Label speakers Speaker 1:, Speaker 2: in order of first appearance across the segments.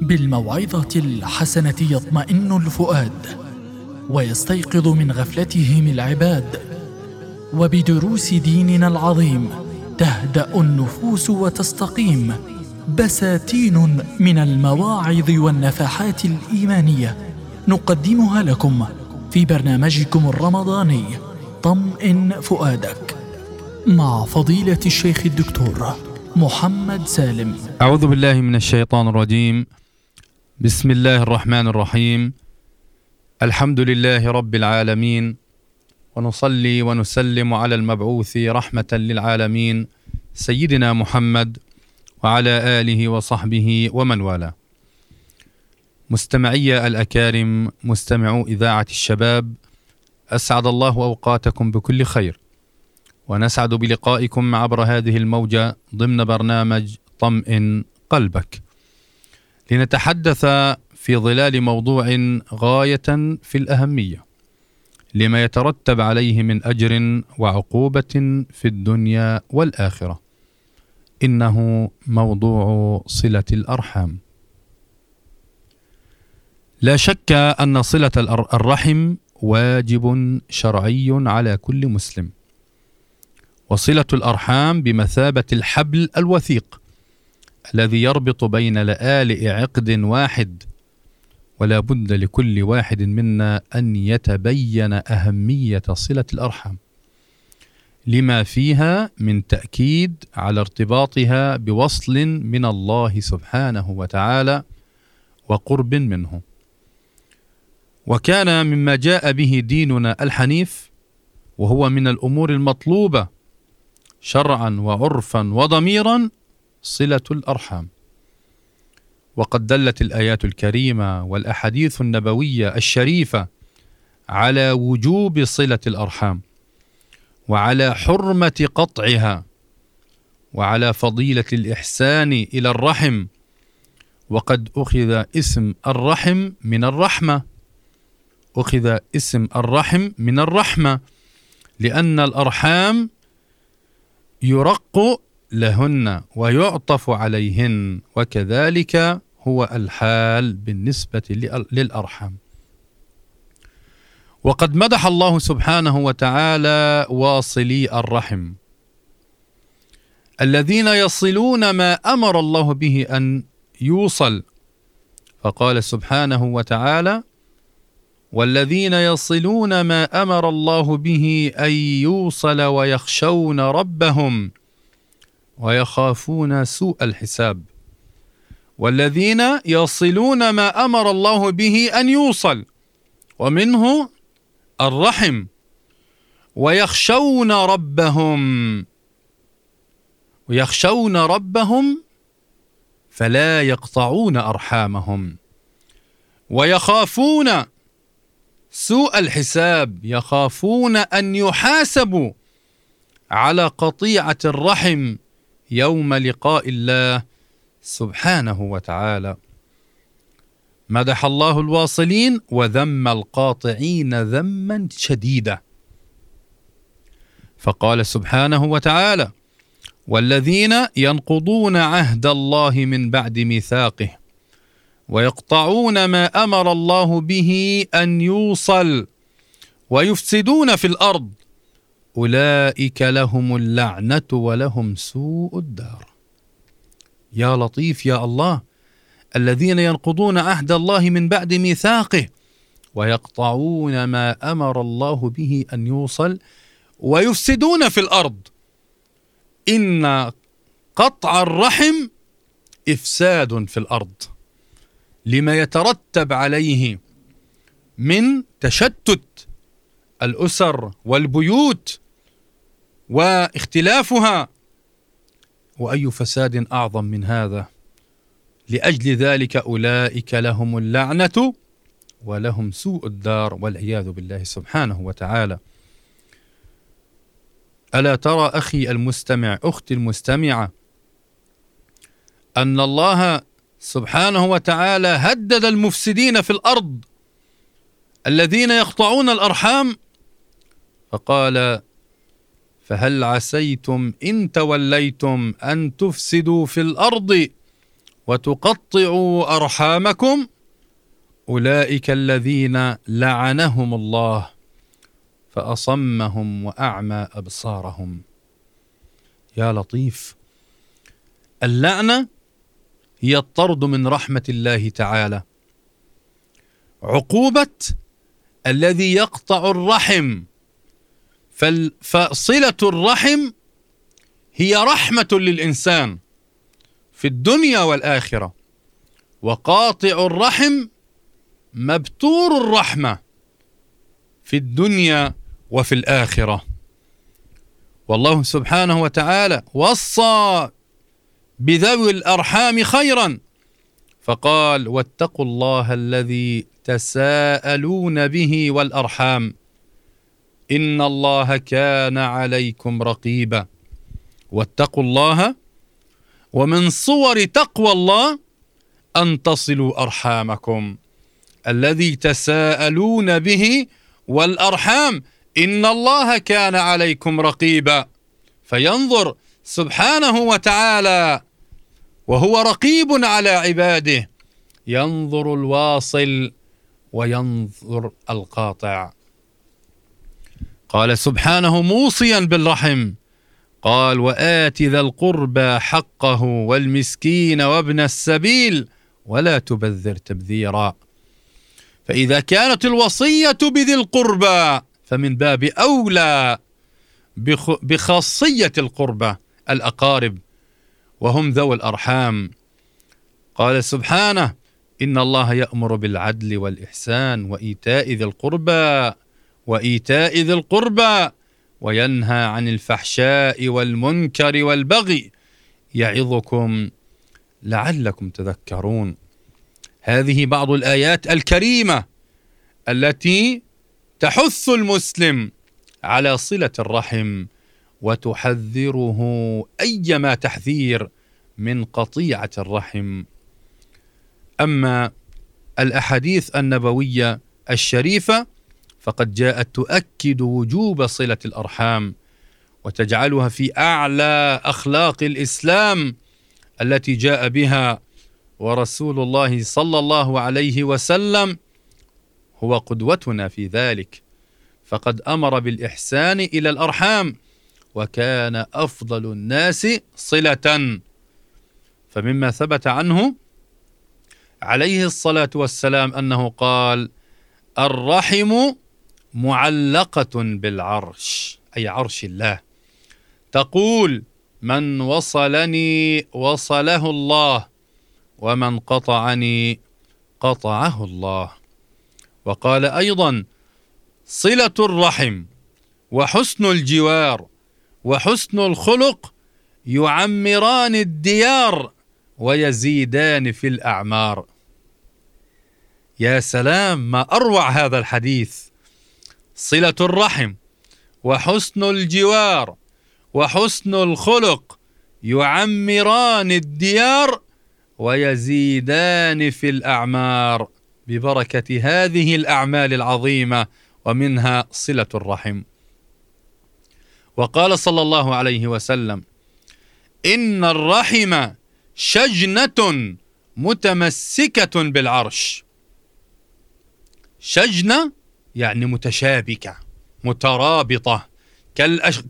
Speaker 1: بالموعظة الحسنة يطمئن الفؤاد ويستيقظ من غفلتهم العباد. وبدروس ديننا العظيم تهدأ النفوس وتستقيم. بساتين من المواعظ والنفحات الإيمانية نقدمها لكم في برنامجكم الرمضاني طمئن فؤادك. مع فضيلة الشيخ الدكتور. محمد سالم.
Speaker 2: أعوذ بالله من الشيطان الرجيم. بسم الله الرحمن الرحيم. الحمد لله رب العالمين. ونصلي ونسلم على المبعوث رحمة للعالمين سيدنا محمد وعلى آله وصحبه ومن والاه. مستمعي الأكارم مستمعو إذاعة الشباب أسعد الله أوقاتكم بكل خير. ونسعد بلقائكم عبر هذه الموجة ضمن برنامج طمئن قلبك. لنتحدث في ظلال موضوع غاية في الأهمية لما يترتب عليه من أجر وعقوبة في الدنيا والآخرة. إنه موضوع صلة الأرحام. لا شك أن صلة الرحم واجب شرعي على كل مسلم. وصلة الأرحام بمثابة الحبل الوثيق الذي يربط بين لآلئ عقد واحد ولا بد لكل واحد منا أن يتبين أهمية صلة الأرحام لما فيها من تأكيد على ارتباطها بوصل من الله سبحانه وتعالى وقرب منه. وكان مما جاء به ديننا الحنيف وهو من الأمور المطلوبة شرعا وعرفا وضميرا صلة الأرحام. وقد دلت الآيات الكريمة والأحاديث النبوية الشريفة على وجوب صلة الأرحام وعلى حرمة قطعها وعلى فضيلة الإحسان إلى الرحم. وقد أخذ اسم الرحم من الرحمة. أخذ اسم الرحم من الرحمة لأن الأرحام يرق لهن ويعطف عليهن وكذلك هو الحال بالنسبة للأرحام. وقد مدح الله سبحانه وتعالى واصلي الرحم. الذين يصلون ما أمر الله به أن يوصل. فقال سبحانه وتعالى والذين يصلون ما أمر الله به أن يوصل ويخشون ربهم ويخافون سوء الحساب. والذين يصلون ما أمر الله به أن يوصل ومنه الرحم ويخشون ربهم. ويخشون ربهم فلا يقطعون أرحامهم ويخافون سوء الحساب يخافون أن يحاسبوا على قطيعة الرحم يوم لقاء الله سبحانه وتعالى. مدح الله الواصلين وذم القاطعين ذما شديدا. فقال سبحانه وتعالى والذين ينقضون عهد الله من بعد ميثاقه ويقطعون ما أمر الله به أن يوصل ويفسدون في الأرض. أولئك لهم اللعنة ولهم سوء الدار. يا لطيف يا الله الذين ينقضون عهد الله من بعد ميثاقه ويقطعون ما أمر الله به أن يوصل ويفسدون في الأرض. إن قطع الرحم إفساد في الأرض. لما يترتب عليه من تشتت الأسر والبيوت واختلافها وأي فساد أعظم من هذا؟ لأجل ذلك أولئك لهم اللعنة ولهم سوء الدار والعياذ بالله سبحانه وتعالى. ألا ترى أخي المستمع أختي المستمعة أن الله سبحانه وتعالى هدد المفسدين في الأرض الذين يقطعون الأرحام فقال فهل عسيتم إن توليتم أن تفسدوا في الأرض وتقطعوا أرحامكم؟ أولئك الذين لعنهم الله فأصمهم وأعمى أبصارهم. يا لطيف اللعنة هي الطرد من رحمة الله تعالى. عقوبة الذي يقطع الرحم. فصلة الرحم هي رحمة للإنسان في الدنيا والآخرة. وقاطع الرحم مبتور الرحمة في الدنيا وفي الآخرة. والله سبحانه وتعالى وصى بذوي الأرحام خيرا. فقال واتقوا الله الذي تساءلون به والأرحام. إن الله كان عليكم رقيبا. واتقوا الله ومن صور تقوى الله أن تصلوا أرحامكم. الذي تساءلون به والأرحام. إن الله كان عليكم رقيبا. فينظر سبحانه وتعالى وهو رقيب على عباده. ينظر الواصل وينظر القاطع. قال سبحانه موصيا بالرحم. قال وآت ذا القربى حقه والمسكين وابن السبيل ولا تبذر تبذيرا. فإذا كانت الوصية بذي القربى فمن باب أولى بخاصية القربى الأقارب. وهم ذوي الأرحام. قال سبحانه إن الله يأمر بالعدل والإحسان وإيتاء ذي القربى وإيتاء ذي القربى وينهى عن الفحشاء والمنكر والبغي. يعظكم لعلكم تذكرون. هذه بعض الآيات الكريمة التي تحث المسلم على صلة الرحم وتحذره أيما تحذير من قطيعة الرحم. أما الأحاديث النبوية الشريفة فقد جاءت تؤكد وجوب صلة الأرحام وتجعلها في أعلى أخلاق الإسلام التي جاء بها ورسول الله صلى الله عليه وسلم هو قدوتنا في ذلك. فقد أمر بالإحسان إلى الأرحام وكان أفضل الناس صلة. فمما ثبت عنه عليه الصلاة والسلام أنه قال الرحم معلقة بالعرش أي عرش الله. تقول من وصلني وصله الله ومن قطعني قطعه الله وقال أيضا صلة الرحم وحسن الجوار وحسن الخلق يعمران الديار ويزيدان في الأعمار. يا سلام ما أروع هذا الحديث. صلة الرحم وحسن الجوار وحسن الخلق يعمران الديار ويزيدان في الأعمار. ببركة هذه الأعمال العظيمة ومنها صلة الرحم. وقال صلى الله عليه وسلم إن الرحم شجنة متمسكة بالعرش. شجنة يعني متشابكة مترابطة.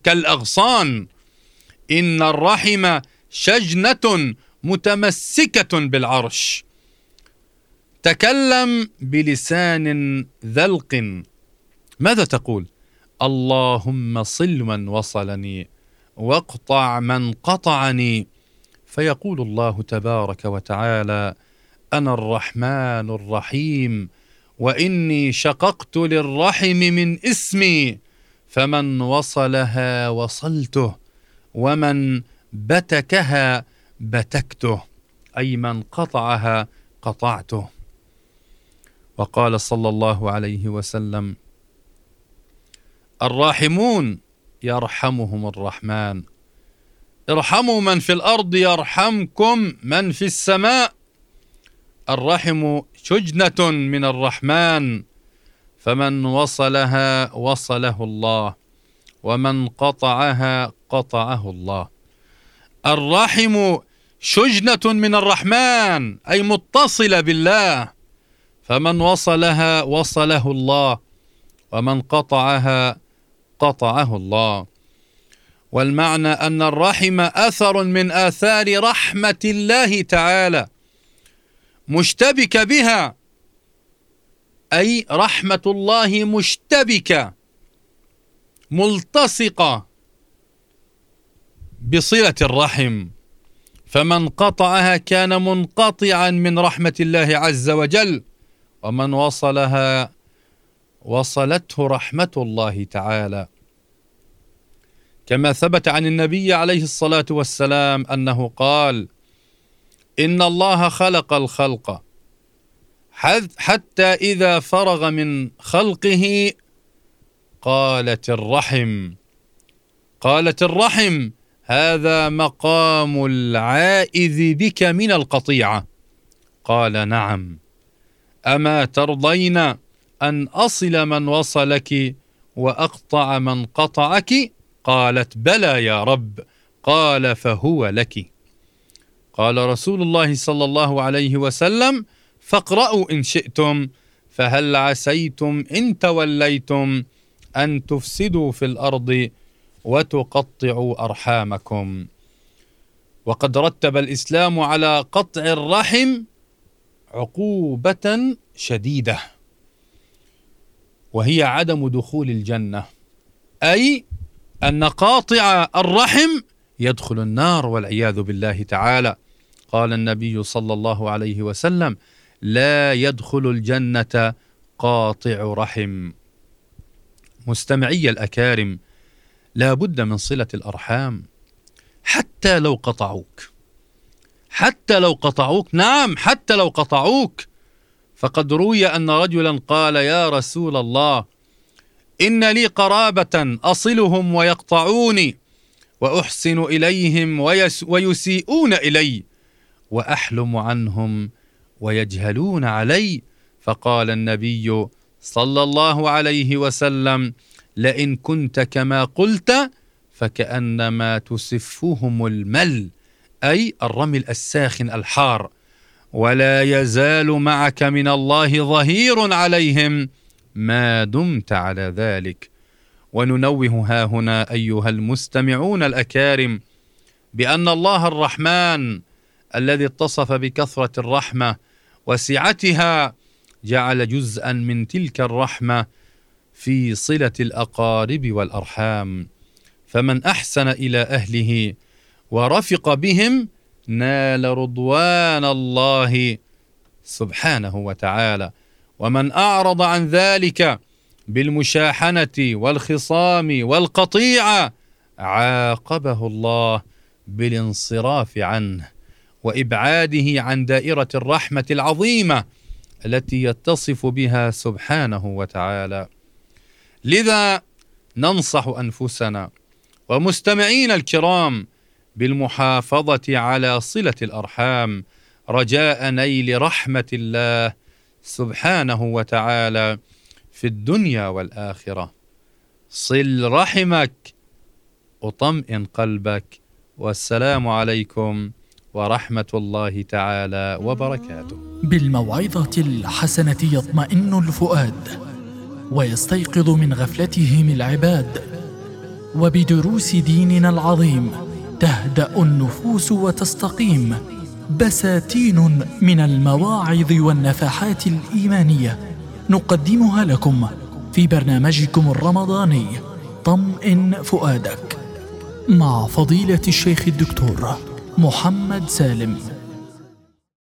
Speaker 2: كالأغصان. إن الرحم شجنة متمسكة بالعرش. تكلم بلسان ذلق. ماذا تقول؟ اللهم صل من وصلني واقطع من قطعني. فيقول الله تبارك وتعالى أنا الرحمن الرحيم وإني شققت للرحم من اسمي فمن وصلها وصلته ومن بتكها بتكته أي من قطعها قطعته. وقال صلى الله عليه وسلم الراحمون يرحمهم الرحمن. ارحموا من في الأرض يرحمكم من في السماء. الرحم شجنة من الرحمن. فمن وصلها وصله الله ومن قطعها قطعه الله. الرحم شجنة من الرحمن أي متصلة بالله. فمن وصلها وصله الله ومن قطعها قطعه الله. والمعنى أن الرحم أثر من آثار رحمة الله تعالى. مشتبك بها أي رحمة الله مشتبكة ملتصقة بصلة الرحم. فمن قطعها كان منقطعا من رحمة الله عز وجل ومن وصلها وصلته رحمة الله تعالى. كما ثبت عن النبي عليه الصلاة والسلام أنه قال إن الله خلق الخلق حتى إذا فرغ من خلقه قالت الرحم. قالت الرحم هذا مقام العائذ بك من القطيعة. قال نعم. أما ترضين أن أصل من وصلك وأقطع من قطعك؟ قالت بلى يا رب قال فهو لك. قال رسول الله صلى الله عليه وسلم فاقرأوا إن شئتم فهل عسيتم إن توليتم أن تفسدوا في الأرض وتقطعوا أرحامكم؟ وقد رتب الإسلام على قطع الرحم عقوبة شديدة. وهي عدم دخول الجنة أي أن قاطع الرحم يدخل النار والعياذ بالله تعالى. قال النبي صلى الله عليه وسلم لا يدخل الجنة قاطع رحم. مستمعي الأكارم لا بد من صلة الأرحام. حتى لو قطعوك حتى لو قطعوك نعم حتى لو قطعوك فقد روي أن رجلا قال يا رسول الله إن لي قرابة أصلهم ويقطعوني وأحسن إليهم ويسيئون إلي وأحلم عنهم ويجهلون علي. فقال النبي صلى الله عليه وسلم لئن كنت كما قلت فكأنما تسفهم المل أي الرمل الساخن الحار. ولا يزال معك من الله ظهير عليهم. ما دمت على ذلك. وننوه ها هنا أيها المستمعون الأكارم بأن الله الرحمن الذي اتصف بكثرة الرحمة وسعتها جعل جزءا من تلك الرحمة في صلة الأقارب والأرحام. فمن أحسن إلى أهله ورفق بهم نال رضوان الله سبحانه وتعالى. ومن أعرض عن ذلك بالمشاحنة والخصام والقطيعه عاقبه الله بالانصراف عنه وإبعاده عن دائرة الرحمة العظيمة التي يتصف بها سبحانه وتعالى. لذا ننصح أنفسنا ومستمعين الكرام بالمحافظة على صلة الأرحام رجاء نيل رحمة الله سبحانه وتعالى في الدنيا والآخرة. صل رحمك وطمئن قلبك والسلام عليكم ورحمة الله تعالى وبركاته.
Speaker 1: بالموعظة الحسنة يطمئن الفؤاد ويستيقظ من غفلتهم العباد وبدروس ديننا العظيم تهدأ النفوس وتستقيم. بساتين من المواعظ والنفحات الإيمانية نقدمها لكم في برنامجكم الرمضاني. طمئن فؤادك. مع فضيلة الشيخ الدكتور محمد سالم.